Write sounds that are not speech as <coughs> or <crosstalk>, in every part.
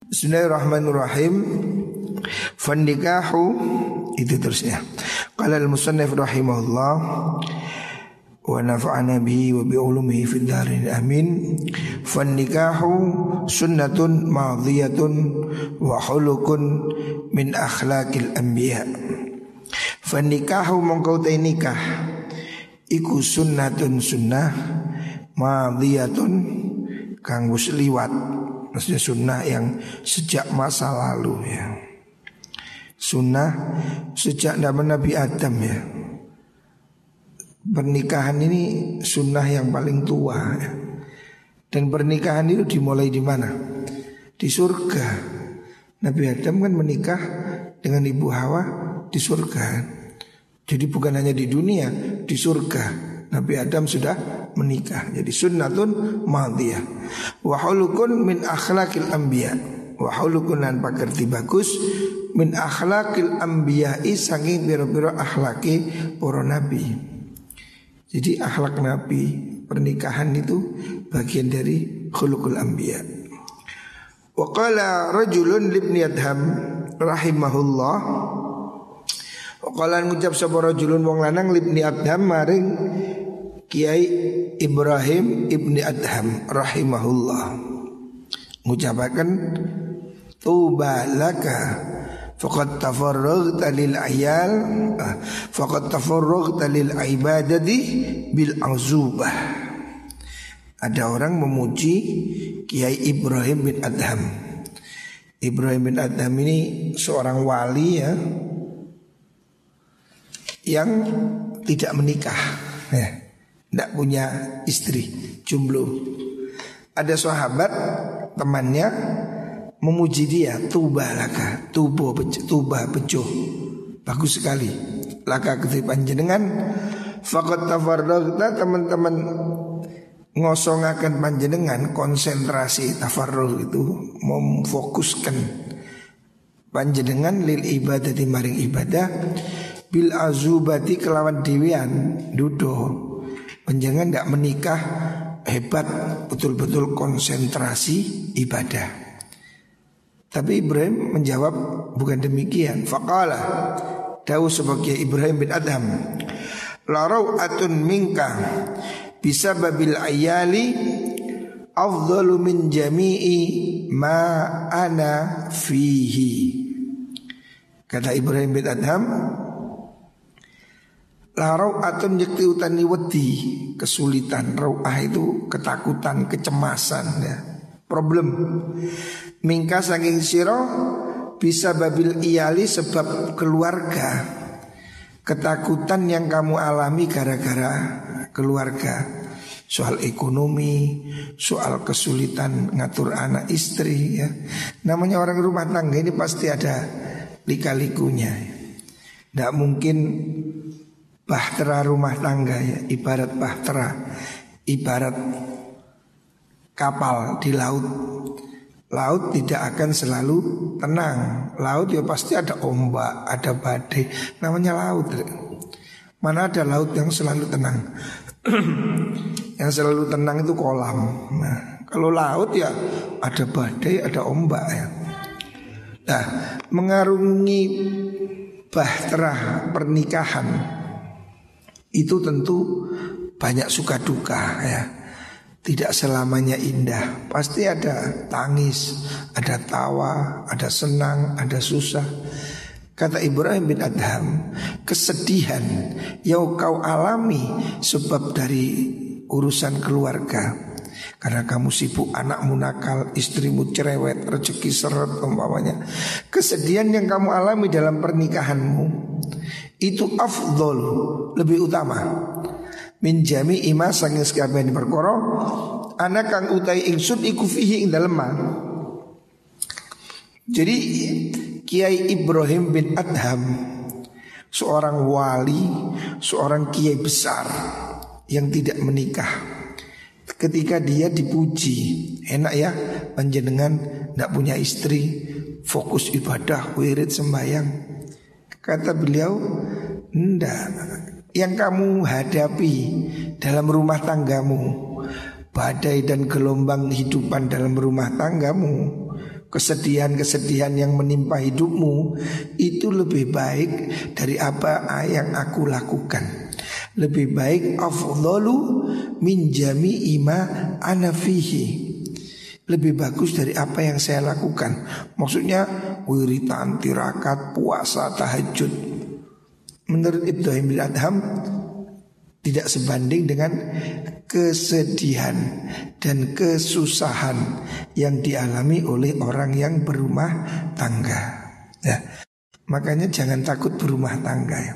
Bismillahirrahmanirrahim. Fannikahu itu terusnya. Qala al-musannif rahimahullah wa nafa'ana bihi wa bi ulumihi fid darin amin. Fannikahu sunnatun madhiyatun wa hulukun min akhlaqil anbiya. Fannikahu mongkau nikah iku sunnatun sunnah madhiyatun kang wis liwat. Maksudnya sunnah yang sejak masa lalu ya. Sunnah sejak zaman Nabi Adam ya Pernikahan ini sunnah yang paling tua ya. Dan pernikahan itu dimulai di mana? Di surga Nabi Adam kan menikah dengan Ibu Hawa di surga Jadi bukan hanya di dunia, di surga Nabi Adam sudah menikah Jadi sunnatun madiyah Wahulukun min akhlakil anbiya' wa haulukun lan pakerti bagus min akhlakil anbiya'i saking biro-biro akhlaki para nabi. Jadi akhlak nabi pernikahan itu bagian dari khulukul anbiya. Wa qala rajulun libni adham rahimahullah Wa qala ngucap sapa rajulun wong lanang libni adham maring Kiai Ibrahim ibni Adham rahimahullah ngucapaken tuba laka faqad tafarraghta lil ayal ah, faqad tafarraghta lil ibadati bil azubah. Ada orang memuji Kiai Ibrahim bin Adham. Ibrahim bin Adham ini seorang wali ya yang tidak menikah ya, tidak punya istri jomblo. Ada sahabat temannya memuji dia tuba laka tubuh tuba bejo. Bagus sekali. Laka ketip panjenengan. Fakat tafarragta teman-teman ngosongakan panjenengan konsentrasi tafarrug itu memfokuskan panjenengan lil ibadah di maring ibadah bil azubati kelawan dewian dudo panjenengan tidak menikah hebat betul-betul konsentrasi ibadah tapi Ibrahim menjawab bukan demikian. Faqala Dawu sebagai Ibrahim bin Adham Larau atun minka Bisa babil ayali Afdalu min jami'i Ma ana fihi Kata Ibrahim bin Adham Larau atun yakti utani wedi. Kesulitan. Rau'ah itu ketakutan, kecemasan ya. Problem. Mingka saking siro bisa babil iyali sebab keluarga. Ketakutan yang kamu alami gara-gara keluarga. Soal ekonomi, soal kesulitan ngatur anak istri ya. Namanya orang rumah tangga ini pasti ada lika-likunya. Tidak mungkin bahtera rumah tangga ya Ibarat bahtera Ibarat kapal di laut Laut tidak akan selalu tenang. Laut ya pasti ada ombak, ada badai. Namanya laut. Mana ada laut yang selalu tenang? <clears throat> yang selalu tenang itu kolam. Nah, kalau laut ya ada badai, ada ombak ya. Nah, mengarungi bahtera pernikahan itu tentu banyak suka duka ya tidak selamanya indah. Pasti ada tangis, ada tawa, ada senang, ada susah. Kata Ibrahim bin Adham, kesedihan yang kau alami sebab dari urusan keluarga. Karena kamu sibuk anakmu nakal, istrimu cerewet, rezeki seret umpamanya. Kesedihan yang kamu alami dalam pernikahanmu itu afdol, lebih utama min jami ima sanging sekabehane perkara anak kang utai ingsun iku fihi ing dalem Jadi Kiai Ibrahim bin Adham seorang wali, seorang kiai besar yang tidak menikah. Ketika dia dipuji, enak ya panjenengan tidak punya istri, fokus ibadah, wirid sembahyang. Kata beliau, ndak yang kamu hadapi dalam rumah tanggamu, badai dan gelombang kehidupan dalam rumah tanggamu, kesedihan-kesedihan yang menimpa hidupmu itu lebih baik dari apa yang aku lakukan. Lebih baik afdalu min jami'ima ana fihi. Lebih bagus dari apa yang saya lakukan. Maksudnya wiritan, tirakat, puasa, tahajud. Menurut Ibrahim bin Adham tidak sebanding dengan kesedihan dan kesusahan yang dialami oleh orang yang berumah tangga. Ya. Makanya jangan takut berumah tangga ya.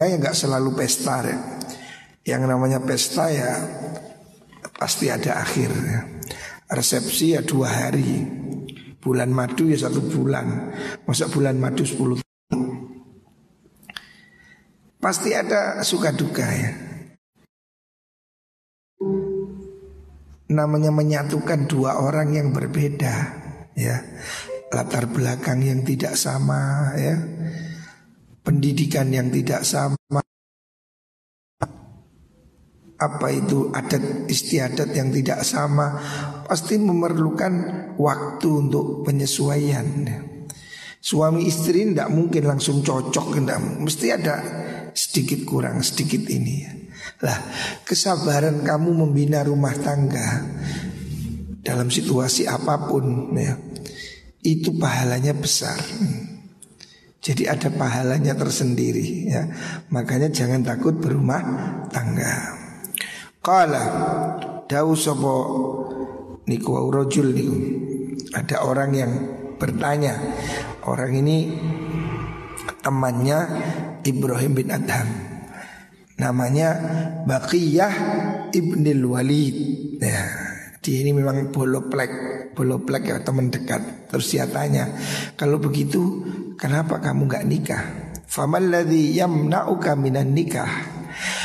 Kayak nggak selalu pesta ya. Yang namanya pesta ya pasti ada akhir ya. Resepsi ya dua hari Bulan madu ya satu bulan Masa bulan madu sepuluh Pasti ada suka duka ya. Namanya menyatukan dua orang yang berbeda ya. Latar belakang yang tidak sama ya. Pendidikan yang tidak sama. Apa itu adat istiadat yang tidak sama Pasti memerlukan waktu untuk penyesuaian Suami istri tidak mungkin langsung cocok tidak Mesti ada sedikit kurang, sedikit ini. Lah, kesabaran kamu membina rumah tangga dalam situasi apa pun ya. Itu pahalanya besar. Jadi ada pahalanya tersendiri ya. Makanya jangan takut berumah tangga. Qala dawu sapa niku rajul niku. Ada orang yang bertanya. Orang ini temannya Ibrahim bin Adham Namanya Baqiyah Ibnil Walid ya, Dia ini memang boloplek Boloplek ya teman dekat Terus dia tanya Kalau begitu kenapa kamu gak nikah Famal ladhi yamna'uka minan nikah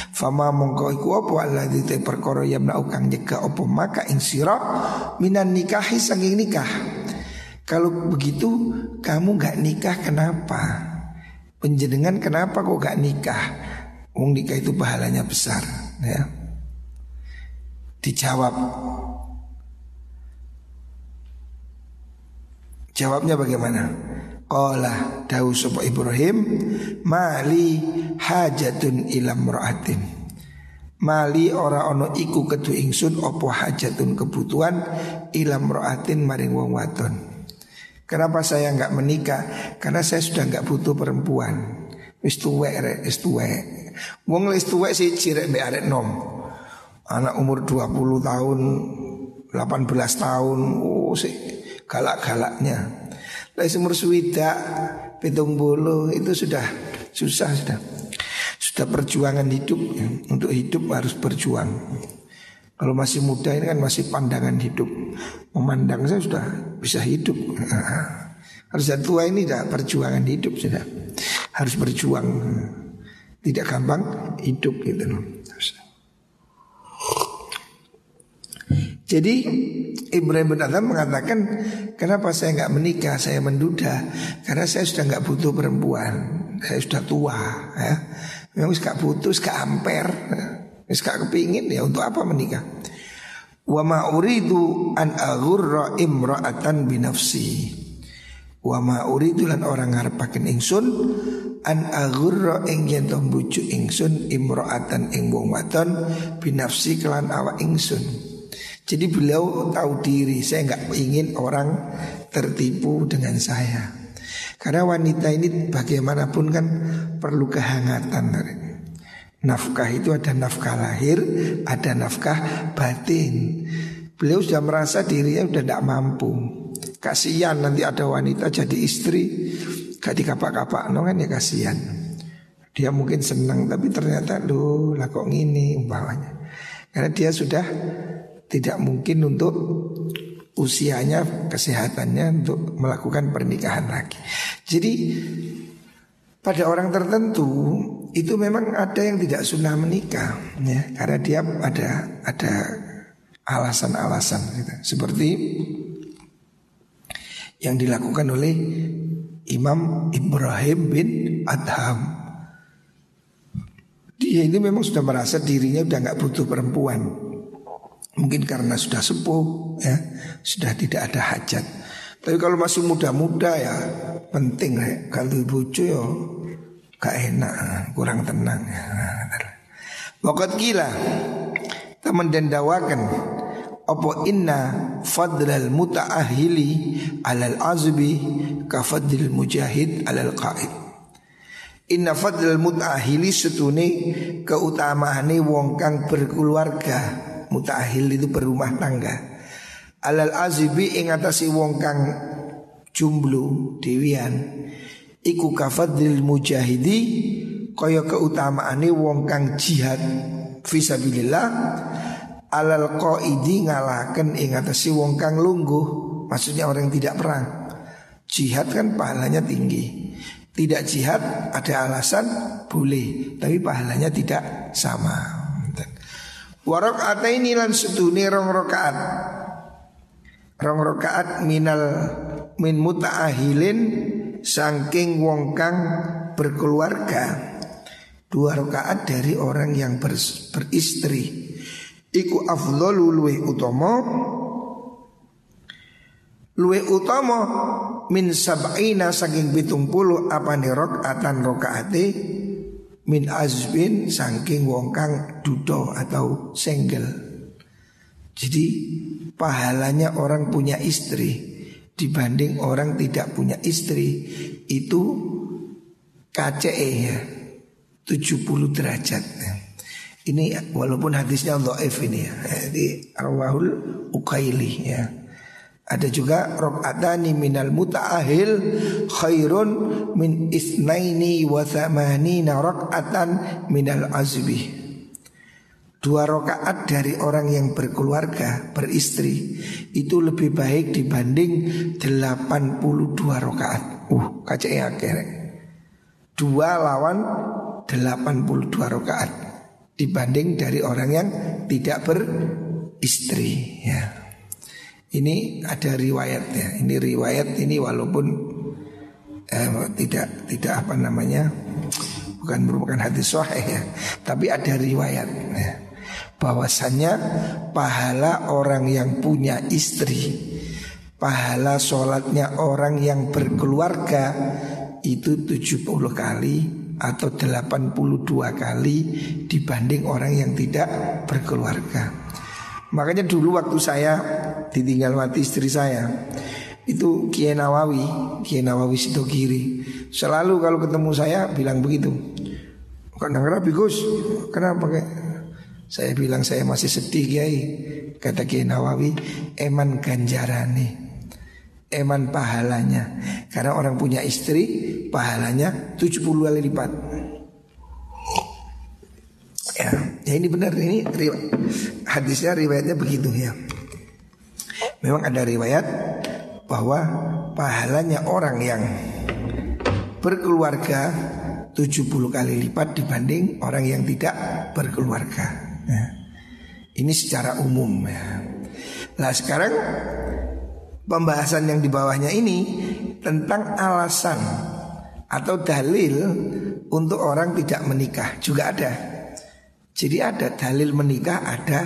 Fama mongko iku apa alladhi te perkara yamna'uka nyegah apa maka ing minan nikahi saking nikah kalau begitu kamu gak nikah kenapa? Penjenengan kenapa kok gak nikah? Wong nikah itu pahalanya besar ya. Dijawab Jawabnya bagaimana? Qala dawu sapa Ibrahim mali hajatun ilam ra'atin Mali ora ono iku ketu ingsun opo hajatun kebutuhan ilam roatin maring wong wadon Kenapa saya nggak menikah? Karena saya sudah nggak butuh perempuan. Wis tuwek rek, wis tuwek. Wong wis tuwek sih cirek mbek arek nom. Anak umur 20 tahun, 18 tahun, oh sih galak-galaknya. Lah umur swida, pitung bulu itu sudah susah sudah. Sudah perjuangan hidup ya. Untuk hidup harus berjuang. Kalau masih muda ini kan masih pandangan hidup Memandang saya sudah bisa hidup <laughs> Harus tua ini dah perjuangan hidup sudah Harus berjuang Tidak gampang hidup gitu Jadi Ibrahim bin Adam mengatakan Kenapa saya nggak menikah Saya menduda Karena saya sudah nggak butuh perempuan Saya sudah tua ya. Memang gak butuh, gak amper gak kepingin ya untuk apa menikah? Wa ma uridu an aghurra imra'atan binafsi. Wa ma uridu lan orang ngarepaken ingsun an aghurra ing yen bujuk ingsun imra'atan ing wong wadon binafsi kelan awak ingsun. Jadi beliau tahu diri, saya nggak ingin orang tertipu dengan saya. Karena wanita ini bagaimanapun kan perlu kehangatan. Nafkah itu ada nafkah lahir, ada nafkah batin. Beliau sudah merasa dirinya sudah tidak mampu. Kasihan nanti ada wanita jadi istri, gak dikapak-kapak, no kan ya kasihan. Dia mungkin senang tapi ternyata loh lah kok gini umpamanya. Karena dia sudah tidak mungkin untuk usianya, kesehatannya untuk melakukan pernikahan lagi. Jadi pada orang tertentu itu memang ada yang tidak sunnah menikah ya karena dia ada ada alasan-alasan gitu. seperti yang dilakukan oleh Imam Ibrahim bin Adham dia ini memang sudah merasa dirinya udah nggak butuh perempuan Mungkin karena sudah sepuh ya, sudah tidak ada hajat. Tapi kalau masih muda-muda ya penting ya. Kalau bucu ya gak enak, kurang tenang. Wakat gila teman dan apa inna fadlal muta'ahili alal azbi ka fadlil mujahid alal qaid Inna fadlal muta'ahili setune keutamaane wong kang berkeluarga mutahil itu berumah tangga. Alal azibi ing atasi wong kang jumblu dewian iku kafadil mujahidi kaya keutamaane wong kang jihad fisabilillah alal qaidi ngalaken ing atasi wong kang lungguh maksudnya orang yang tidak perang. Jihad kan pahalanya tinggi. Tidak jihad ada alasan boleh tapi pahalanya tidak sama Warok ini lan seduni rong rokaat Rong rokaat minal min muta'ahilin Sangking wong kang berkeluarga. Dua rokaat dari orang yang ber, beristri. Iku afdolu luwe utomo Luwe utomo min sab'ina saking bitung puluh apa nih rokaatan rokaate min azbin saking wong kang dudo atau senggel. Jadi pahalanya orang punya istri dibanding orang tidak punya istri itu KCE ya 70 derajat. Ini walaupun hadisnya dhaif ini ya. Jadi Rawahul Ukaili ya. Ada juga rokatani minal muta'ahil khairun min isnaini wa thamanina rokatan minal azbi. Dua rokaat dari orang yang berkeluarga, beristri Itu lebih baik dibanding 82 rokaat Uh, kacanya akhirnya Dua lawan 82 rokaat Dibanding dari orang yang tidak beristri ya. Ini ada riwayatnya. Ini riwayat ini walaupun eh, tidak tidak apa namanya bukan merupakan hadis sahih ya, tapi ada riwayat ya. bahwasannya pahala orang yang punya istri, pahala sholatnya orang yang berkeluarga itu 70 kali atau 82 kali dibanding orang yang tidak berkeluarga. Makanya dulu waktu saya ditinggal mati istri saya itu Kiai Nawawi, Kiai Nawawi kiri Selalu kalau ketemu saya bilang begitu. Kandang rapi Gus, kenapa kayak saya bilang saya masih sedih Kiai. Kata Kiai Nawawi, eman ganjarane, eman pahalanya. Karena orang punya istri, pahalanya 70 kali lipat. Ya, ya ini benar ini hadisnya riwayatnya begitu ya. Memang ada riwayat bahwa pahalanya orang yang berkeluarga 70 kali lipat dibanding orang yang tidak berkeluarga. Ya. Ini secara umum ya. Nah sekarang pembahasan yang di bawahnya ini tentang alasan atau dalil untuk orang tidak menikah juga ada. Jadi ada dalil menikah ada,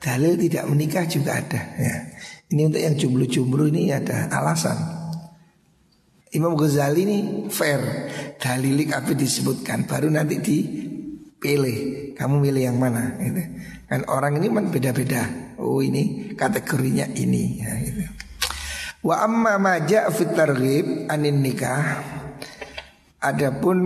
dalil tidak menikah juga ada. Ya. Ini untuk yang jomblo-jomblo ini ada alasan. Imam Ghazali ini fair, dalilik apa disebutkan, baru nanti dipilih. Kamu milih yang mana? Gitu. Kan orang ini kan beda-beda. Oh ini kategorinya ini. Ya, gitu. Wa amma maja fit anin nikah. Adapun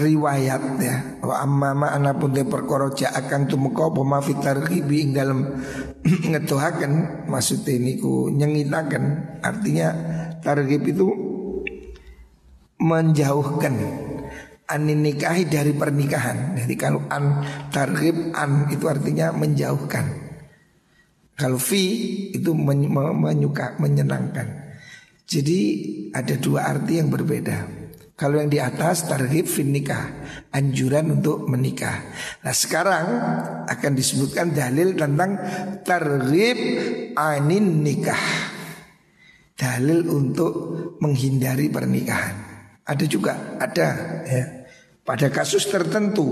riwayat ya wa amma ma ana pun te perkara akan tumeka apa ma fi targhibi ing dalem <clears throat> ngetuhaken maksudnya niku nyengitaken artinya targhib itu menjauhkan anin nikahi dari pernikahan. Jadi kalau an targhib an itu artinya menjauhkan. Kalau fi itu menyuka menyenangkan. Jadi ada dua arti yang berbeda. Kalau yang di atas tarhib fin nikah. Anjuran untuk menikah. Nah sekarang akan disebutkan dalil tentang tarhib anin nikah. Dalil untuk menghindari pernikahan. Ada juga, ada ya. Pada kasus tertentu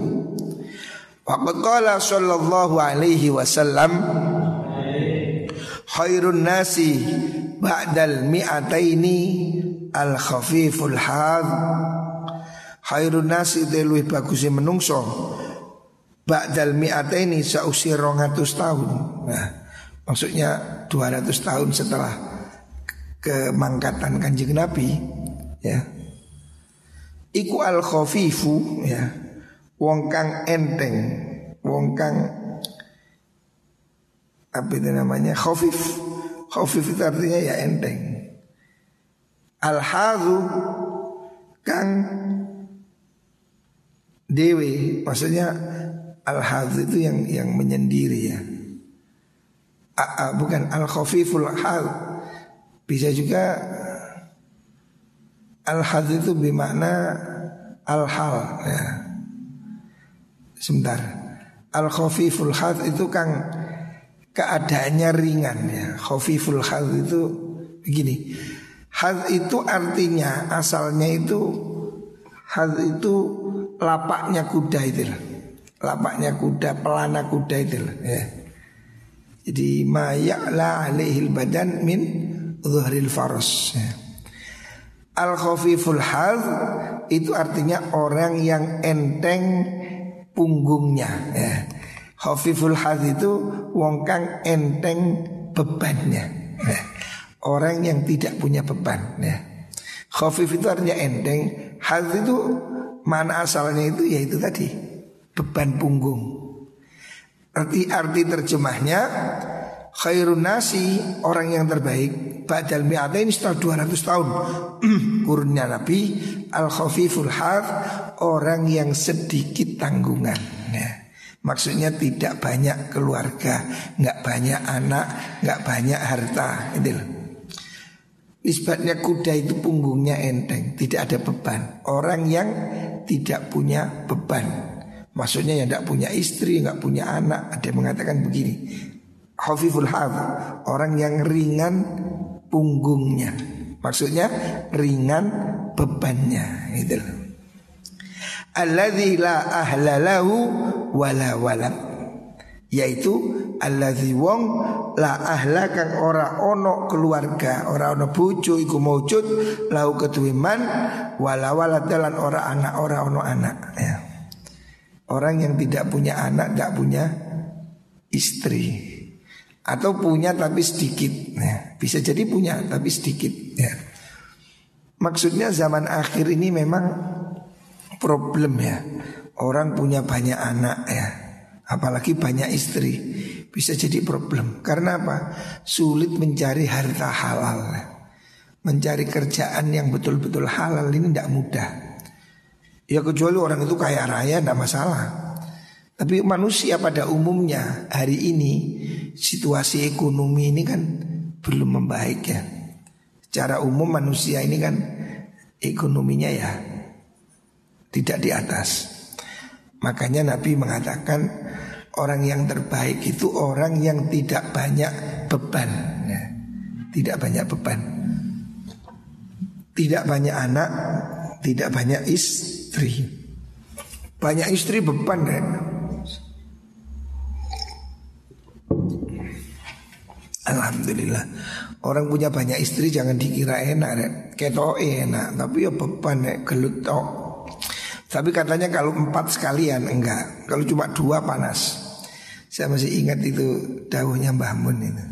Waqad sallallahu alaihi wasallam khairun nasi ba'dal mi'ataini al khafiful had khairun nasi luwih bagus menungso. Ba'dal mi'ataini sausi 200 tahun. Nah maksudnya 200 tahun setelah kemangkatan kanjeng Nabi ya. Iku al khafifu ya. Wong kang enteng, wong kang apa itu namanya khafif. Khafif itu artinya ya enteng. Al hadhu kang dewi, maksudnya al hadhu itu yang yang menyendiri ya. A, a, bukan al khafiful hal. Bisa juga al itu bermakna al hal ya. Sebentar. Al khafiful had itu kang keadaannya ringan ya. Khafiful had itu begini. Had itu artinya asalnya itu had itu lapaknya kuda itu Lapaknya kuda, pelana kuda itu ya. Jadi mayakla alaihil badan min zuhril faros ya. Al khafiful had itu artinya orang yang enteng punggungnya ya. Khafiful had itu wong kang enteng bebannya. Ya. Orang yang tidak punya beban ya. Khafif itu artinya enteng, had itu mana asalnya itu yaitu tadi beban punggung. Arti arti terjemahnya khairun nasi orang yang terbaik badal mi'atain setelah 200 tahun <clears throat> kurunnya Nabi al khafiful had orang yang sedikit tanggungan ya. maksudnya tidak banyak keluarga nggak banyak anak nggak banyak harta itu Nisbatnya kuda itu punggungnya enteng Tidak ada beban. Orang yang tidak punya beban Maksudnya yang tidak punya istri nggak punya anak Ada yang mengatakan begini Hafiful had Orang yang ringan punggungnya Maksudnya ringan bebannya Itu Alladzi la ahlalahu wala walad Yaitu Alladzi wong la ahla kang ora ono keluarga Ora ono bucu iku maujud Lau ketuiman wala walad ora anak ora ono anak ya. Orang yang tidak punya anak tidak punya istri. Atau punya tapi sedikit ya, bisa jadi punya tapi sedikit ya. maksudnya zaman akhir ini memang problem ya. Orang punya banyak anak ya. Apalagi banyak istri bisa jadi problem. Karena apa? Sulit mencari harta halal. Mencari kerjaan yang betul-betul halal ini tidak mudah. Ya kecuali orang itu kaya raya tidak masalah. Tapi manusia pada umumnya hari ini situasi ekonomi ini kan belum membaik ya. Secara umum manusia ini kan ekonominya ya tidak di atas. Makanya Nabi mengatakan orang yang terbaik itu orang yang tidak banyak beban, ya. tidak banyak beban, tidak banyak anak, tidak banyak istri. Banyak istri beban ya. Alhamdulillah Orang punya banyak istri jangan dikira enak deh. Keto enak Tapi ya beban deh, gelut tok Tapi katanya kalau empat sekalian enggak Kalau cuma dua panas Saya masih ingat itu Daunnya Mbah Mun itu.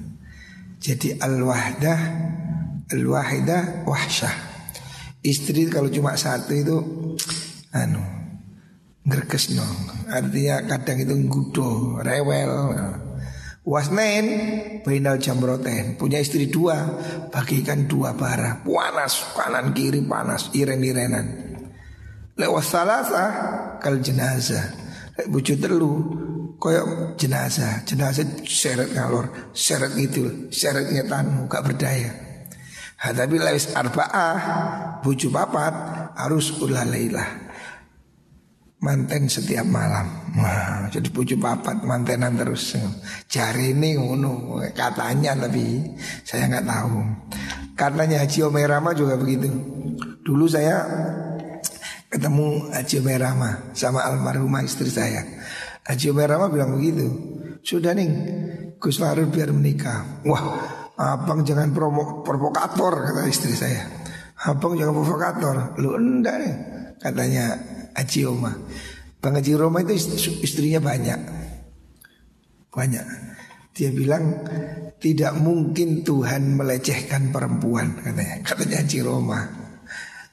Jadi al-wahdah Al-wahidah wahsyah. Istri kalau cuma satu itu Anu Ngerkes no Artinya kadang itu ngudo Rewel. Wasnain Bainal jamroten Punya istri dua Bagikan dua bara. Panas Kanan kiri panas Iren-irenan. Lewat salasa Kal jenazah. Lek bucu telu Koyok jenazah Jenazah seret ngalor Seret gitu Seretnya tanu Gak berdaya ha, Tapi lewis arba'ah Bucu papat Harus ulalailah manten setiap malam. Wah, jadi pucuk papat mantenan terus. Cari ini ngono katanya tapi saya nggak tahu. Karenanya Haji Omerama juga begitu. Dulu saya ketemu Haji Omerama sama almarhumah istri saya. Haji Umar Rama bilang begitu. Sudah nih, Gus Larut biar menikah. Wah, abang jangan promo, provokator kata istri saya. Abang jangan provokator. Lu enggak nih, katanya Haji Oma. Bang Haji Roma itu istrinya banyak. Banyak. Dia bilang tidak mungkin Tuhan melecehkan perempuan katanya. Katanya Haji Roma.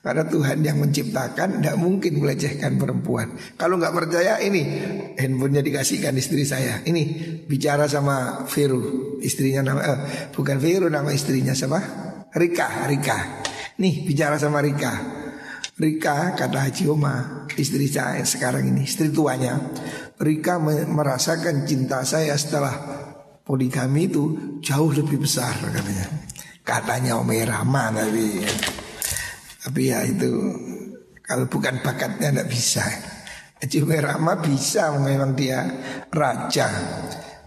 Karena Tuhan yang menciptakan tidak mungkin melecehkan perempuan. Kalau nggak percaya ini handphonenya dikasihkan istri saya. Ini bicara sama Vero, istrinya nama eh, bukan Vero nama istrinya siapa? Rika, Rika. Nih bicara sama Rika. Rika kata Haji Oma, istri saya sekarang ini, istri tuanya. Rika merasakan cinta saya setelah poligami itu jauh lebih besar katanya. Katanya Om Rahman tapi tapi ya itu kalau bukan bakatnya tidak bisa. Haji Rama bisa memang dia raja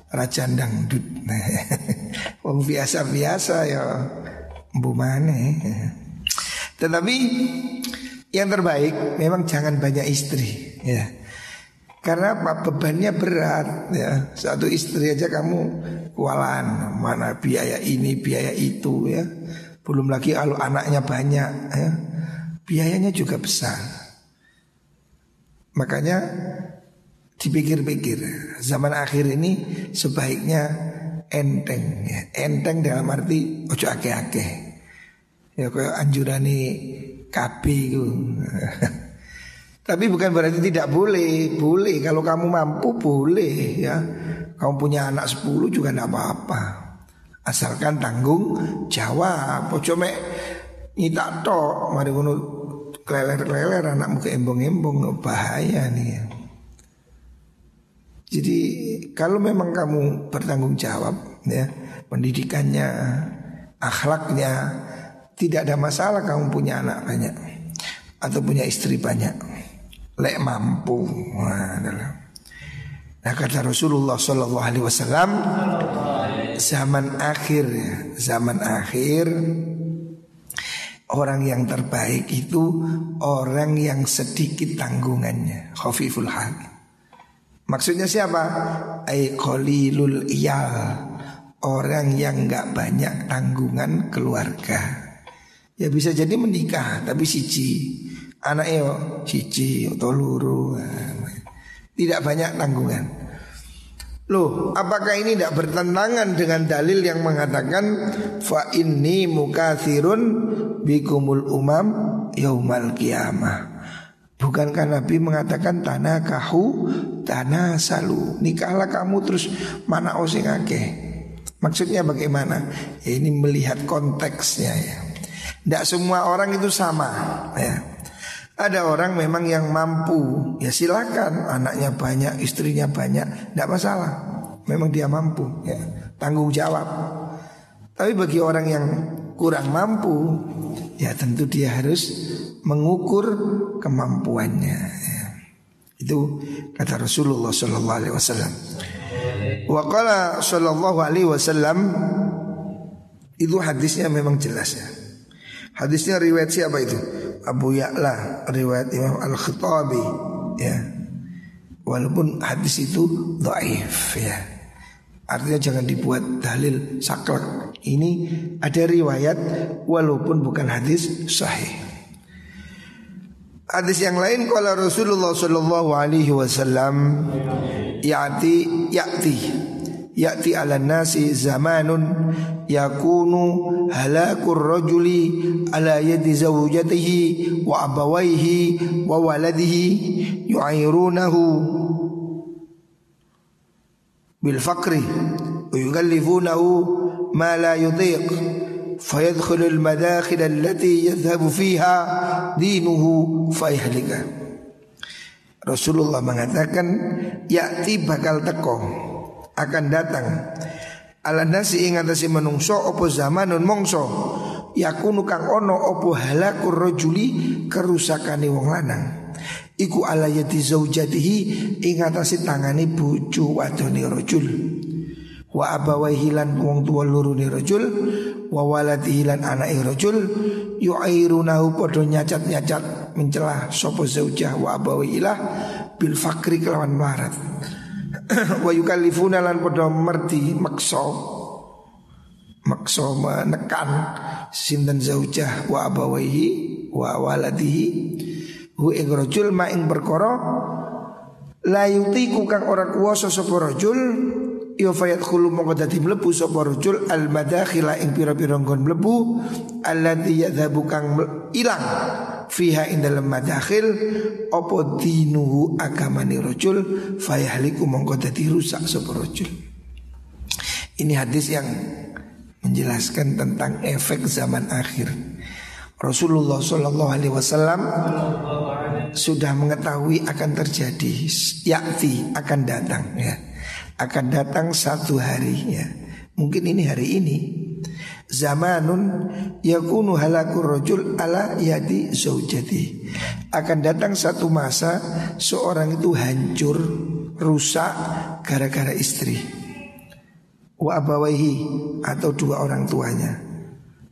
Raja dangdut <laughs> Wong biasa-biasa ya Bu Mane Tetapi yang terbaik memang jangan banyak istri ya. Karena apa? Bebannya berat ya. Satu istri aja kamu kualan Mana biaya ini, biaya itu ya belum lagi kalau anaknya banyak ya, Biayanya juga besar. Makanya dipikir-pikir Zaman akhir ini sebaiknya enteng ya. Enteng dalam arti ojo ake-ake Ya kayak anjurani kapi itu <laughs> Tapi bukan berarti tidak boleh. Boleh kalau kamu mampu boleh ya. Kamu punya anak 10 juga tidak apa-apa Asalkan tanggung jawab. Ojo mek nyita tok mari ngono kleler-kleler anakmu ke embong-embong bahaya nih. Jadi kalau memang kamu bertanggung jawab ya, pendidikannya, akhlaknya tidak ada masalah kamu punya anak banyak atau punya istri banyak. Lek mampu. Nah, nah kata Rasulullah Shallallahu Alaihi Wasallam zaman akhir zaman akhir orang yang terbaik itu orang yang sedikit tanggungannya. Khafiful hal. Maksudnya siapa? Ai qalilul iyal. Orang yang nggak banyak tanggungan keluarga. Ya bisa jadi menikah tapi siji. Anaknya siji atau luru tidak banyak tanggungan Loh, apakah ini tidak bertentangan dengan dalil yang mengatakan fa inni mukathirun bikumul umam yaumal kiamah. Bukankah Nabi mengatakan tanah kahu tanah salu nikahlah kamu terus mana osing akeh. Maksudnya bagaimana? Ya, ini melihat konteksnya ya. Tidak semua orang itu sama ya. Ada orang memang yang mampu Ya silakan Anaknya banyak Istrinya banyak Tidak masalah Memang dia mampu ya. Tanggung jawab Tapi bagi orang yang kurang mampu Ya tentu dia harus Mengukur kemampuannya ya. Itu kata Rasulullah Sallallahu Alaihi Wasallam. Wakala Sallallahu Alaihi Wasallam itu hadisnya memang jelas ya. Hadisnya riwayat siapa itu? Abu Ya'la riwayat Imam Al-Khattabi ya. Walaupun hadis itu dhaif ya. Artinya jangan dibuat dalil saklek. Ini ada riwayat walaupun bukan hadis sahih. Hadis yang lain kalau Rasulullah sallallahu alaihi wasallam ya'ti ya'ti ya'ti ala nasi zamanun yakunu halakur rajuli ala yadi zawjatihi wa abawaihi wa waladihi yu'ayrunahu bil fakri wa yugallifunahu ma la yutiq fayadkhul al madakhil allati yadhhabu fiha dinuhu fayahlika Rasulullah mengatakan ya'ti bakal teko akan datang. Ala nasi ing menungso opo zamanun mongso. Yakunu kang ono opo halakur rajuli kerusakane wong lanang. Iku ala yati zaujatihi ing atase tangane bojo wadone rajul wa abawaihi lan wong tuwa lurune rajul wa waladihi lan anake rajul yu'airunahu padha nyacat-nyacat mencela sapa zaujah wa abawaihi bil fakri kelawan marat <coughs> wa yukallifuna lan padha merti maksa. Maksa menekan sinten zaujah wa abawaihi wa waladihi. Hu ing rajul ma ing perkara la yutiku kang ora kuwasa sapa rajul ya fayat khulu mongko dadi mlebu sapa rajul al madakhila ing pira-pira nggon mlebu alladzi yadhabu kang ilang fiha ing dalam madakhil apa dinuhu agamane rajul fayahliku mongko dadi rusak sapa rajul ini hadis yang menjelaskan tentang efek zaman akhir. Rasulullah Shallallahu Alaihi Wasallam sudah mengetahui akan terjadi yakti akan datang ya. Akan datang satu hari ya. Mungkin ini hari ini zamanun yakunu halakur rojul ala yadi zaujati akan datang satu masa seorang itu hancur rusak gara-gara istri wa abawaihi atau dua orang tuanya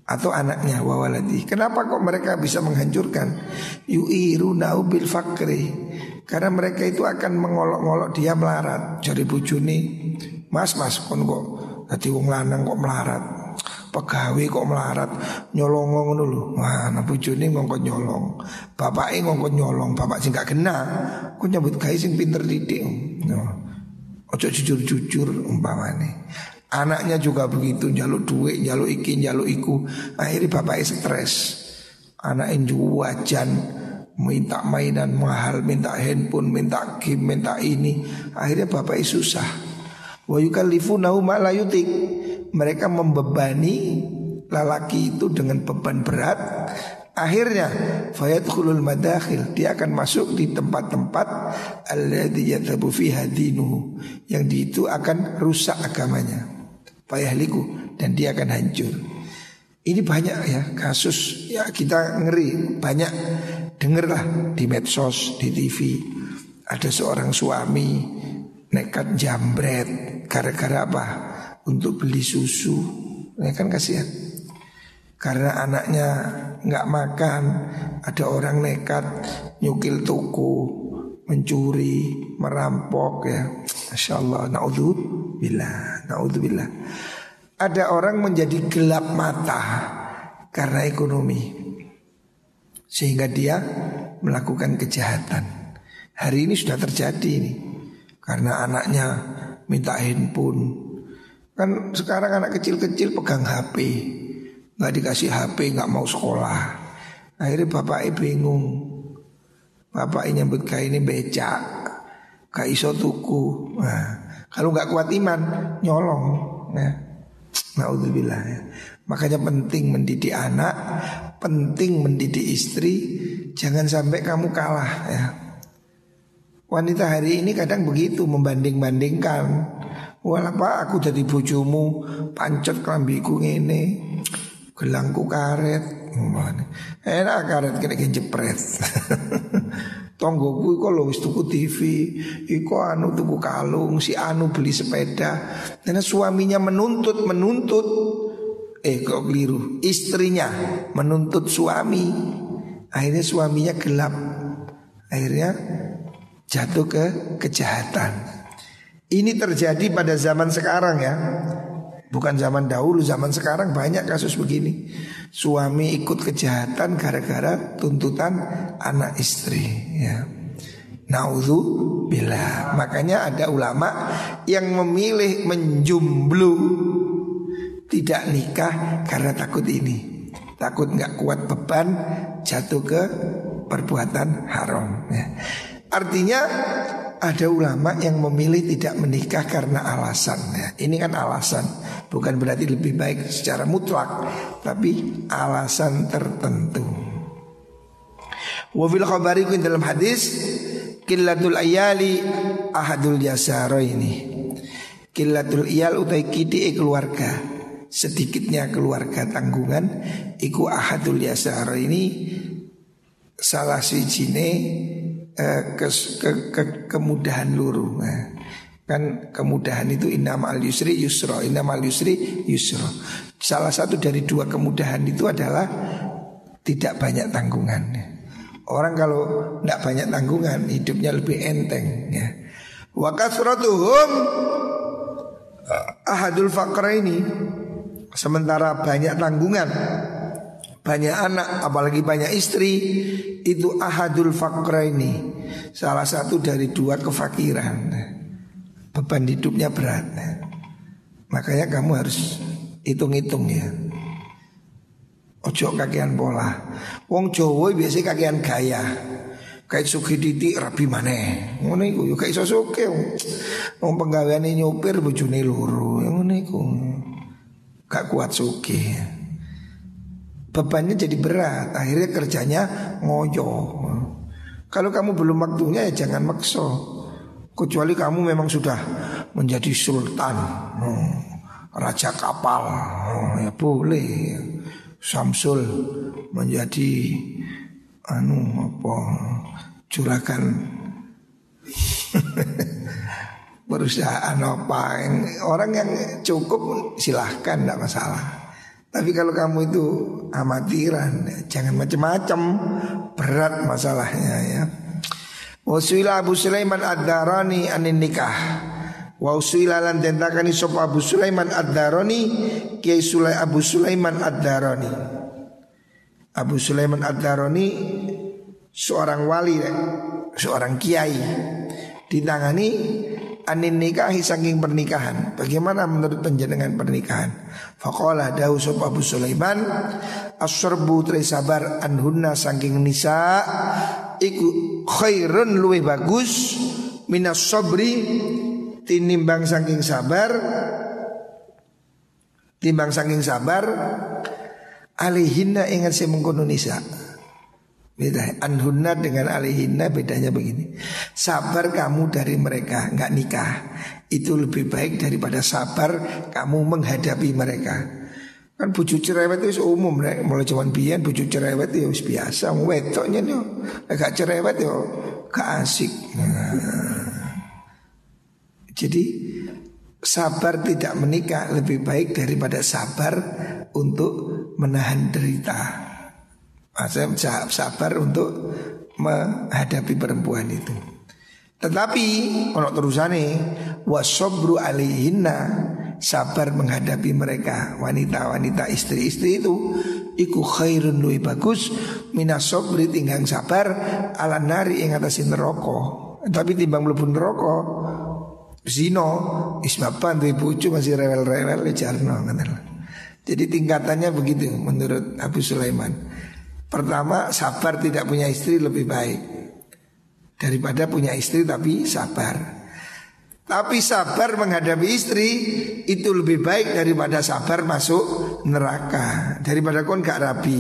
atau anaknya wawaladi. Kenapa kok mereka bisa menghancurkan? Yu'irunau bil fakri. Karena mereka itu akan mengolok-olok dia melarat. Jadi bujuni, mas mas kon kok tadi wong lanang kok melarat. Pegawai kok melarat nyolong ngono lho. Wah, nah bujuni ngongkon nyolong. Bapaknya ngongkon nyolong, bapak sing gak kena. Kok nyebut guys sing pinter didik. No. Ojo jujur-jujur umpamane. Anaknya juga begitu jaluk duit, jaluk iki, jaluk iku. Akhirnya bapak stres. Anaknya wajan minta mainan mahal, minta handphone, minta game, minta ini. Akhirnya bapak susah. Wa yukallifunahu ma yutik. Mereka membebani lelaki itu dengan beban berat. Akhirnya fayadkhulul madakhil dia akan masuk di tempat-tempat alladzi yatabu fiha dinuhu yang di itu akan rusak agamanya fayahliku dan dia akan hancur. Ini banyak ya kasus ya kita ngeri banyak. Dengarlah di medsos di TV ada seorang suami nekat jambret gara-gara apa untuk beli susu. Ya kan kasihan. Karena anaknya nggak makan ada orang nekat nyukil toko mencuri merampok ya. Masya Allah Na'udzubillah Na'udzubillah. Ada orang menjadi gelap mata Karena ekonomi Sehingga dia melakukan kejahatan. Hari ini sudah terjadi ini Karena anaknya minta handphone Kan sekarang anak kecil-kecil pegang HP Gak dikasih HP gak mau sekolah Akhirnya bapaknya bingung Bapaknya nyebut kayak ini becak Gak iso tuku. Nah, kalau nggak kuat iman, nyolong. Ya. Naudzubillah ya. Makanya penting mendidik anak, penting mendidik istri, jangan sampai kamu kalah ya. Wanita hari ini kadang begitu membanding-bandingkan. Walah pak aku jadi bojomu pancet kelambiku ngene gelangku karet enak karet kena jepret <laughs> Tonggoku iku lho wis tuku TV, iku anu tuku kalung, si anu beli sepeda. Karena suaminya menuntut, menuntut eh kok keliru. Istrinya menuntut suami. Akhirnya suaminya gelap. Akhirnya jatuh ke kejahatan. Ini terjadi pada zaman sekarang ya. Bukan zaman dahulu, zaman sekarang banyak kasus begini. Suami ikut kejahatan gara-gara tuntutan anak istri ya. Naudhu bila Makanya ada ulama yang memilih menjumblu Tidak nikah karena takut ini Takut nggak kuat beban jatuh ke perbuatan haram ya. Artinya ada ulama yang memilih tidak menikah karena alasan ya. Ini kan alasan. Bukan berarti lebih baik secara mutlak Tapi alasan tertentu. Wafil khabari dalam hadis Killatul ayali ahadul yasaro ini Killatul iyal utai kiti keluarga. Sedikitnya keluarga tanggungan Iku ahadul yasaro ini Salah sijine eh, ke, ke, ke, kemudahan luruh nah. Kan kemudahan itu inam al yusri yusro Inam al yusri yusro Salah satu dari dua kemudahan itu adalah Tidak banyak tanggungan Orang kalau tidak banyak tanggungan Hidupnya lebih enteng ya. Wa kasratuhum ahadul fakra ini sementara banyak tanggungan banyak anak apalagi banyak istri itu ahadul fakra ini salah satu dari dua kefakiran. Beban hidupnya berat. Makanya kamu harus hitung-hitung ya. Ojo kakean pola. Wong Jawa biasa kakean gaya. Kayak suki titik rapi mana ngono iku yo kayak iso suki wong penggaweane nyopir bojone loro. Ngono iku. Gak kuat suki bebannya jadi berat. Akhirnya kerjanya ngoyo. Kalau kamu belum waktunya ya jangan makso kecuali kamu memang sudah menjadi sultan oh, raja kapal oh, ya boleh. Samsul menjadi anu apa juragan <laughs> perusahaan apa. Orang yang cukup silahkan tidak masalah tapi kalau kamu itu amatiran jangan macam-macam berat masalahnya ya. Wasuila Abu Sulaiman ad-Darani anin nikah. Wa usuila lan tentakani sop Abu Sulaiman ad-Darani Kiai Sulai Abu Sulaiman ad-Darani. Abu Sulaiman ad-Darani seorang wali seorang kiai. Ditangani anin nikahi saking pernikahan. Bagaimana menurut penjenengan pernikahan? Faqala dahu Abu Sulaiman asyarbu sabar anhunna saking nisa iku khairun luwih bagus minas sabri tinimbang saking sabar timbang saking sabar alihinna ingat si mengkono nisa Beda. Anhunna dengan alihinna bedanya begini. Sabar kamu dari mereka nggak nikah. Itu lebih baik daripada sabar kamu menghadapi mereka. Kan bujuk cerewet itu umum nih. Mulai cuman biyen bujuk cerewet itu biasa. Wetoknya nih Gak cerewet itu gak asik. Nah. Jadi sabar tidak menikah lebih baik daripada sabar untuk menahan derita saya sabar untuk menghadapi perempuan itu. Tetapi kalau terusane wasobru alihinna sabar menghadapi mereka wanita-wanita istri-istri itu iku khairun lui bagus minas sobri tinggal sabar ala nari ing atasin neraka. Tapi timbang mlebu neraka zino ismapan duwe bojo masih rewel-rewel jarno Jadi tingkatannya begitu menurut Abu Sulaiman. Pertama sabar tidak punya istri lebih baik. Daripada punya istri tapi sabar. Tapi sabar menghadapi istri Itu lebih baik daripada sabar masuk neraka. Daripada kon gak rapi.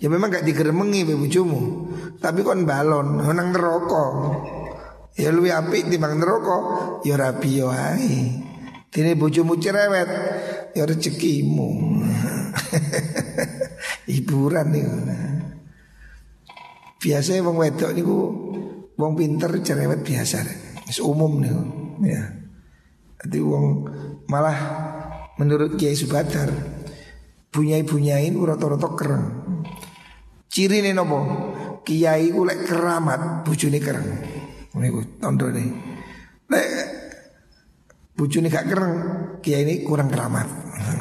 Ya memang gak digeremengi bujumu Tapi kon balon Menang neraka. Ya lebih api timbang neraka Ya rapi ya hai Ini cerewet Ya rezekimu. <laughs> Hiburan nih Biasanya wong wedok niku wong pinter cerewet biasa. Wis umum nih ya. Jadi wong malah menurut Kiai Subadar bunyai-bunyain rata-rata kereng. Nih nopo Kiai ku lek keramat bujuni kereng. Niku nih Lek bujuni gak kereng Kiai ini kurang keramat.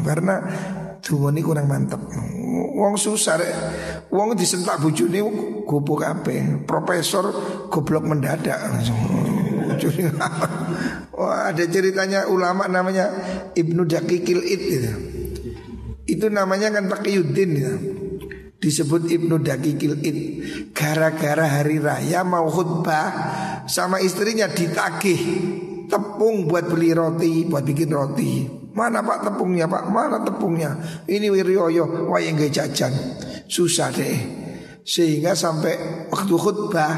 Karena ini kurang mantep. Wong susah rek. Wong disentak bojone goblok kabeh. Profesor goblok mendadak langsung. Wah, ada ceritanya ulama namanya Ibnu Dakikil Id itu. Itu namanya kan Taqiyuddin ya. Disebut Ibnu Dakikil Id Gara-gara hari raya mau khutbah Sama istrinya ditagih Tepung buat beli roti Buat bikin roti Mana pak tepungnya pak? Mana tepungnya? Ini wiryoyo, wayang jajan. Susah deh. Sehingga sampai waktu khutbah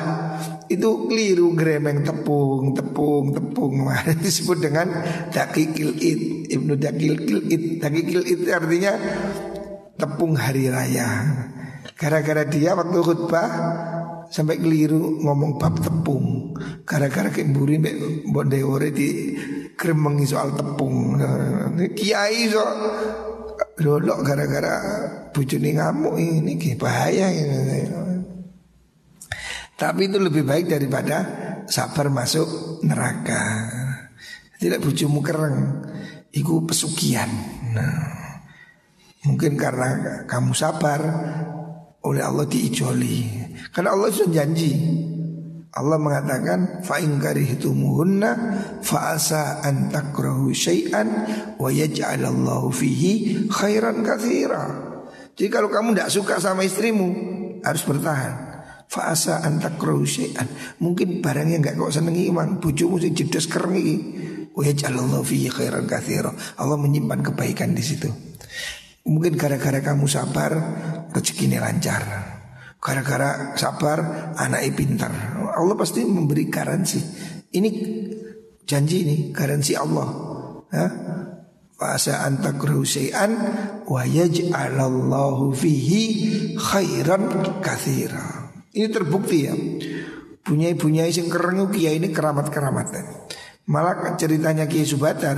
itu keliru gremeng tepung, tepung, tepung. <laughs> disebut dengan dakikil id. Ibnu dakikil id. Dakikil id artinya tepung hari raya. Gara-gara dia waktu khutbah sampai keliru ngomong bab tepung. Gara-gara kemburi mbek bondeore di kremengi soal tepung. Kiai so lolok gara-gara bujuni ngamuk ini bahaya ini. Tapi itu lebih baik daripada sabar masuk neraka. Tidak bujumu kereng, iku pesugihan. Nah, mungkin karena kamu sabar oleh Allah diijoli. Karena Allah sudah janji. Allah mengatakan fa in karihtumuhunna fa asa an takrahu syai'an wa yaj'alallahu fihi khairan katsira. Jadi kalau kamu tidak suka sama istrimu harus bertahan. Fa asa an takrahu syai'an. Mungkin barang yang enggak kau senengi imang bojomu sing jedes kereng iki. Wa yaj'alallahu fihi khairan katsira. Allah menyimpan kebaikan di situ. Mungkin gara-gara kamu sabar rezekinya lancar. Gara-gara sabar anaknya pintar. Allah pasti memberi garansi. Ini janji ini garansi Allah? Fasa antakruhu syai'an Wa yaj'alallahu fihi khairan kathira Ini terbukti ya. Bunyai-bunyai sing keren kiai ini keramat-keramat Malah ceritanya Kiai Subatar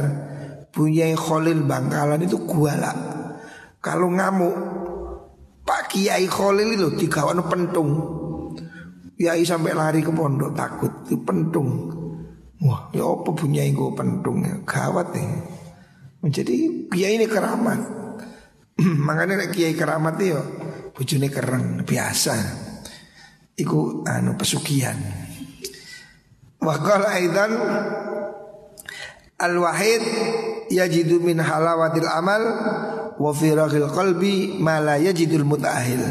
Bunyai Khalil Bangkalan itu guala Kalau ngamuk Kiai Khalil itu digawan pentung. Kiai sampai lari ke pondok takut itu pentung. Wah, ya apa punya gue pentung ya? Gawat nih. Menjadi Kiai ini keramat. <clears throat> Makanya nek Kiai keramat itu bujune keren biasa. Iku anu pesugihan. Wa qala aidan al-wahid yajidu min halawatil amal wa firaghil qalbi ma la yajidul mutahil.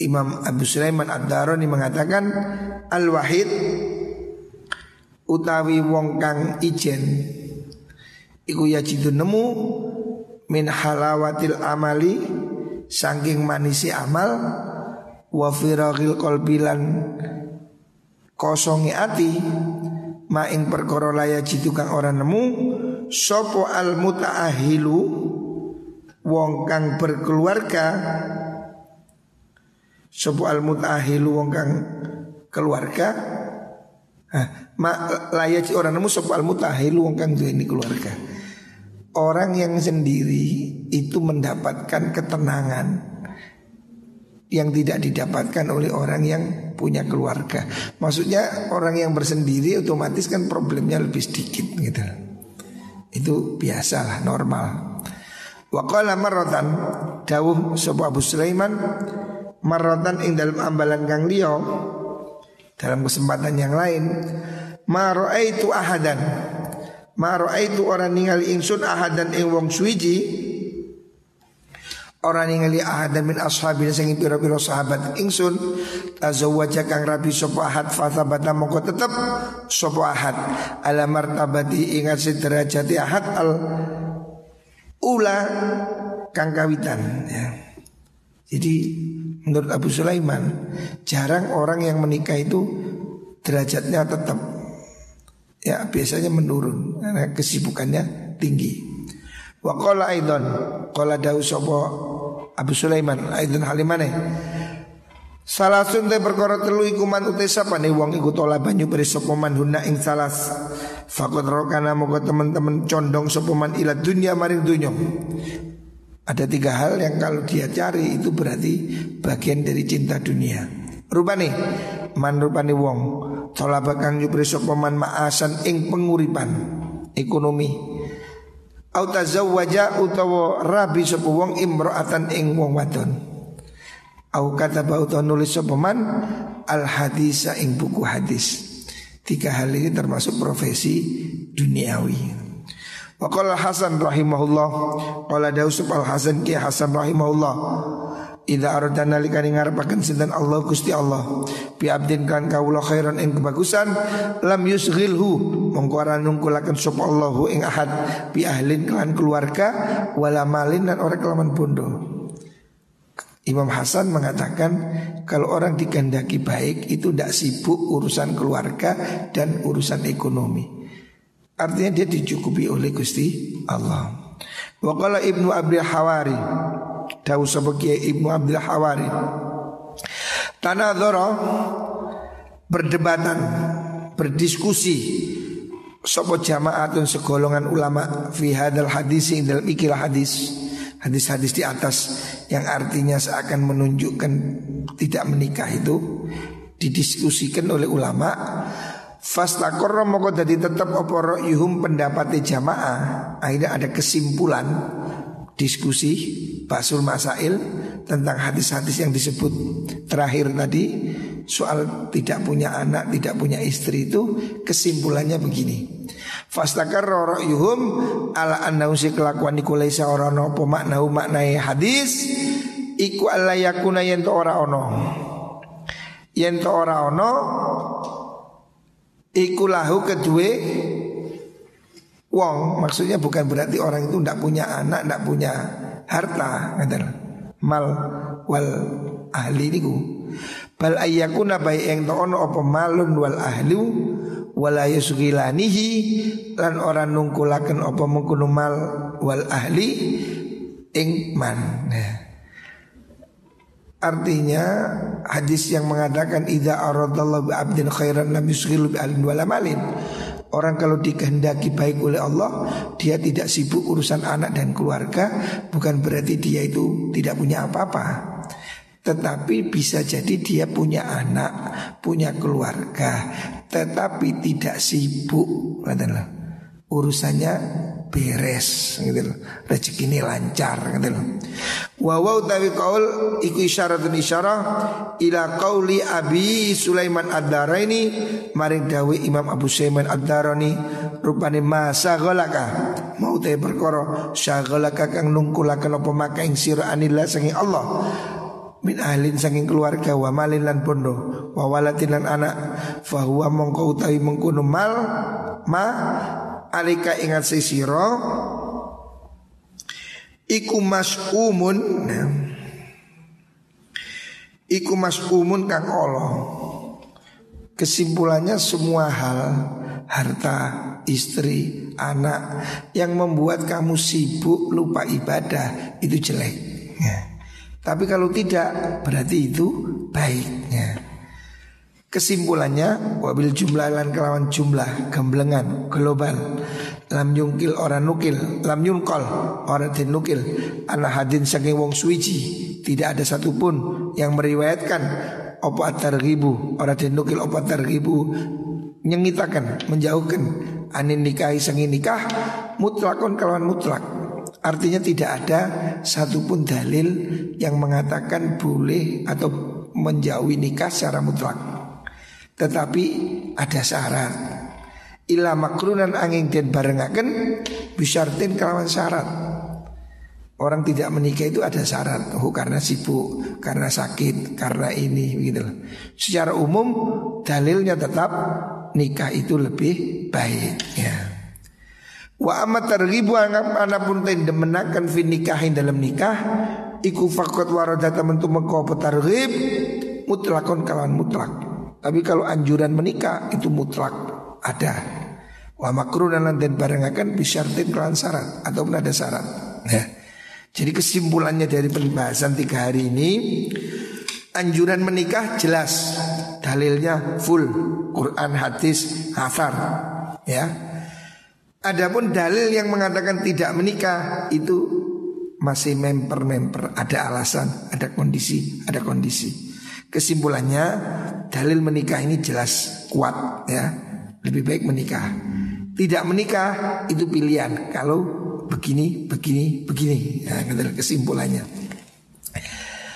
Imam Abu Sulaiman Ad-Darani mengatakan al-wahid utawi wong kang ijen iku yajidu nemu min halawatil amali saking manisi amal wa firaghil qalbi lan kosongi ati ma ing perkara laya jitu kang ora nemu sopo al mutaahilu wong kang berkeluarga sebu al mutahilu wong kang keluarga Nah, layat orang nemu sebu al mutahilu wong kang ini keluarga. Orang yang sendiri itu mendapatkan ketenangan yang tidak didapatkan oleh orang yang punya keluarga. Maksudnya orang yang bersendiri otomatis kan problemnya lebih sedikit gitu. Itu biasalah normal. Wa qala marratan dawuh sapa Abu Sulaiman marratan ing dalam ambalan kang liya dalam kesempatan yang lain ma raaitu ahadan. Ma raaitu orang ningali ingsun ahadan ing wong suwiji. Orang ningali ahadan min ashabi sing pira-pira sahabat ingsun. Tazawwaja kang rabi sapa ahad fa mongko tetep sapa ahad. Ala martabati ingat sederajati ahad al ula kang kawitan ya. Jadi menurut Abu Sulaiman jarang orang yang menikah itu derajatnya tetap ya biasanya menurun karena kesibukannya tinggi. Wa qala aidan qala dawu Abu Sulaiman aidan halimane Salah sunte perkara telu iku man utai sapa nih wong iku tola banyu beri sapa man hunna ing salas. Fakot rokana moga teman-teman condong sapa man ila dunia maring dunya. Ada tiga hal yang kalau dia cari itu berarti bagian dari cinta dunia. Rupane man rupane wong tola bakang nyupri sapa man maasan ing penguripan ekonomi. Au tazawwaja utawa rabi sapa wong imro'atan ing wong wadon. Au kata bau nulis sopeman al hadis ing buku hadis. Tiga hal ini termasuk profesi duniawi. Waqala Hasan rahimahullah Qala Dausub al Hasan ki Hasan rahimahullah Ida aradana likani ngarepaken sinten Allah Gusti Allah bi abdin kan kawula khairan ing kebagusan lam yusghilhu mongko ora nungkulaken Allahu ing ahad bi ahlin kan keluarga wala malin dan orang kelaman bondo Imam Hasan mengatakan kalau orang dikehendaki baik itu tidak sibuk urusan keluarga dan urusan ekonomi. Artinya dia dicukupi oleh Gusti Allah. Wakala Ibnu Abdul Hawari Tahu sebagai Ibnu Abdul Hawari Tanah Doro Berdebatan Berdiskusi Sopo jamaatun segolongan ulama Fi hadal hadis dalam ikilah hadis hadis-hadis di atas yang artinya seakan menunjukkan tidak menikah itu didiskusikan oleh ulama. Fastakor moko dadi tetap oporo yuhum pendapati jamaah. Akhirnya ada kesimpulan diskusi Basul Masail tentang hadis-hadis yang disebut terakhir tadi. Soal tidak punya anak, tidak punya istri itu kesimpulannya begini Fastakar roro yuhum ala annahu si kelakuan iku laisa ora ono apa maknau maknai hadis iku alla yakuna yen ora ono yen ora ono Iku lahu kedua Wong maksudnya bukan berarti orang itu tidak punya anak, tidak punya harta, ngaten. Mal wal ahli niku. Bal ayyakuna baik yang ono apa malun wal ahlu wala yusghilanihi lan orang nungkulaken apa mengkono mal wal ahli ing man. Nah. Artinya hadis yang mengatakan idza aradallahu bi abdin khairan lam yusghilu bi alin wala malin. Orang kalau dikehendaki baik oleh Allah, dia tidak sibuk urusan anak dan keluarga, bukan berarti dia itu tidak punya apa-apa. Tetapi bisa jadi dia punya anak, punya keluarga, tetapi tidak sibuk. Urusannya beres gitu loh. Rezeki ini lancar gitu loh. Wa wa utawi qaul iku isyaratun isyarah ila qauli Abi Sulaiman Ad-Daraini maring dawe Imam Abu Sulaiman Ad-Darani rupane masa golaka mau te perkara syaghalaka kang nungkulaken apa maka ing sira anillah sangi Allah min ahlin saking keluarga wa malin lan bondo wa walatin lan anak fahuwa mongko utawi mengkono mal ma alika ingat sisiro iku umun iku umun kang Allah kesimpulannya semua hal harta istri anak yang membuat kamu sibuk lupa ibadah itu jelek ya. Tapi kalau tidak berarti itu baiknya. Kesimpulannya wabil jumlah lan kelawan jumlah gemblengan global lam yungkil orang nukil lam yungkol orang nukil. Anak hadin saking wong suici tidak ada satupun yang meriwayatkan atar ribu orang nukil opo atar ribu nyengitakan menjauhkan anin nikahi sangin nikah mutlakon kelawan mutlak. Artinya tidak ada satupun dalil yang mengatakan boleh atau menjauhi nikah secara mutlak. Tetapi ada syarat. Ila makrunan angin dan barengaken Bisyartin kelawan syarat. Orang tidak menikah itu ada syarat. Oh karena sibuk, karena sakit, karena ini gitu Secara umum dalilnya tetap nikah itu lebih baik ya. Wa amat tergibu anggap anapun demenakan fi nikahin dalam nikah Iku fakot waradata mentu mengkau petarghib Mutlakon kawan mutlak tapi kalau anjuran menikah itu mutlak ada. Wa makruh dan dan barengakan bisyartin kelan syarat ataupun ada syarat. Ya. Jadi kesimpulannya dari pembahasan tiga hari ini Anjuran menikah jelas Dalilnya full Quran, hadis, hafar Ya Adapun dalil yang mengatakan tidak menikah Itu masih memper-memper Ada alasan, ada kondisi, ada kondisi Kesimpulannya dalil menikah ini jelas kuat ya. Lebih baik menikah. Tidak menikah itu pilihan. Kalau begini, begini, begini. Ya, kesimpulannya.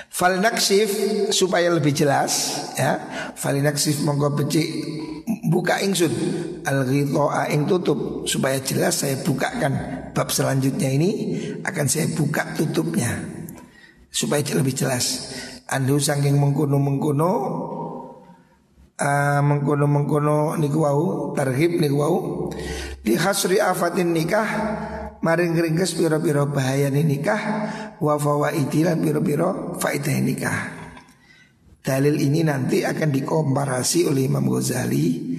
Falinaksif supaya lebih jelas ya. Falinaksif monggo becik buka ingsun al ing tutup supaya jelas saya bukakan bab selanjutnya ini akan saya buka tutupnya supaya lebih jelas. Anhu saking mengkono mengkono uh, mengkono mengkono niku wau tarhib niku hasri afatin nikah maring ringkes piro-piro bahaya nikah wa fawaidi piro-piro faidah nikah. Dalil ini nanti akan dikomparasi oleh Imam Ghazali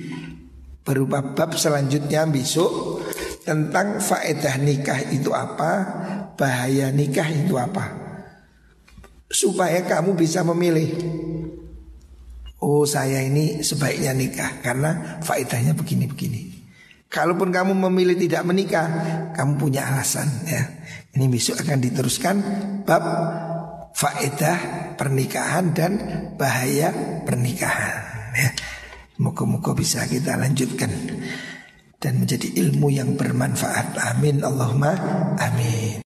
berupa bab selanjutnya besok tentang faedah nikah itu apa, bahaya nikah itu apa supaya kamu bisa memilih. Oh saya ini sebaiknya nikah karena faedahnya begini-begini. Kalaupun kamu memilih tidak menikah, kamu punya alasan ya. Ini besok akan diteruskan bab faedah pernikahan dan bahaya pernikahan. ya. Moga-moga bisa kita lanjutkan dan menjadi ilmu yang bermanfaat. Amin Allahumma amin.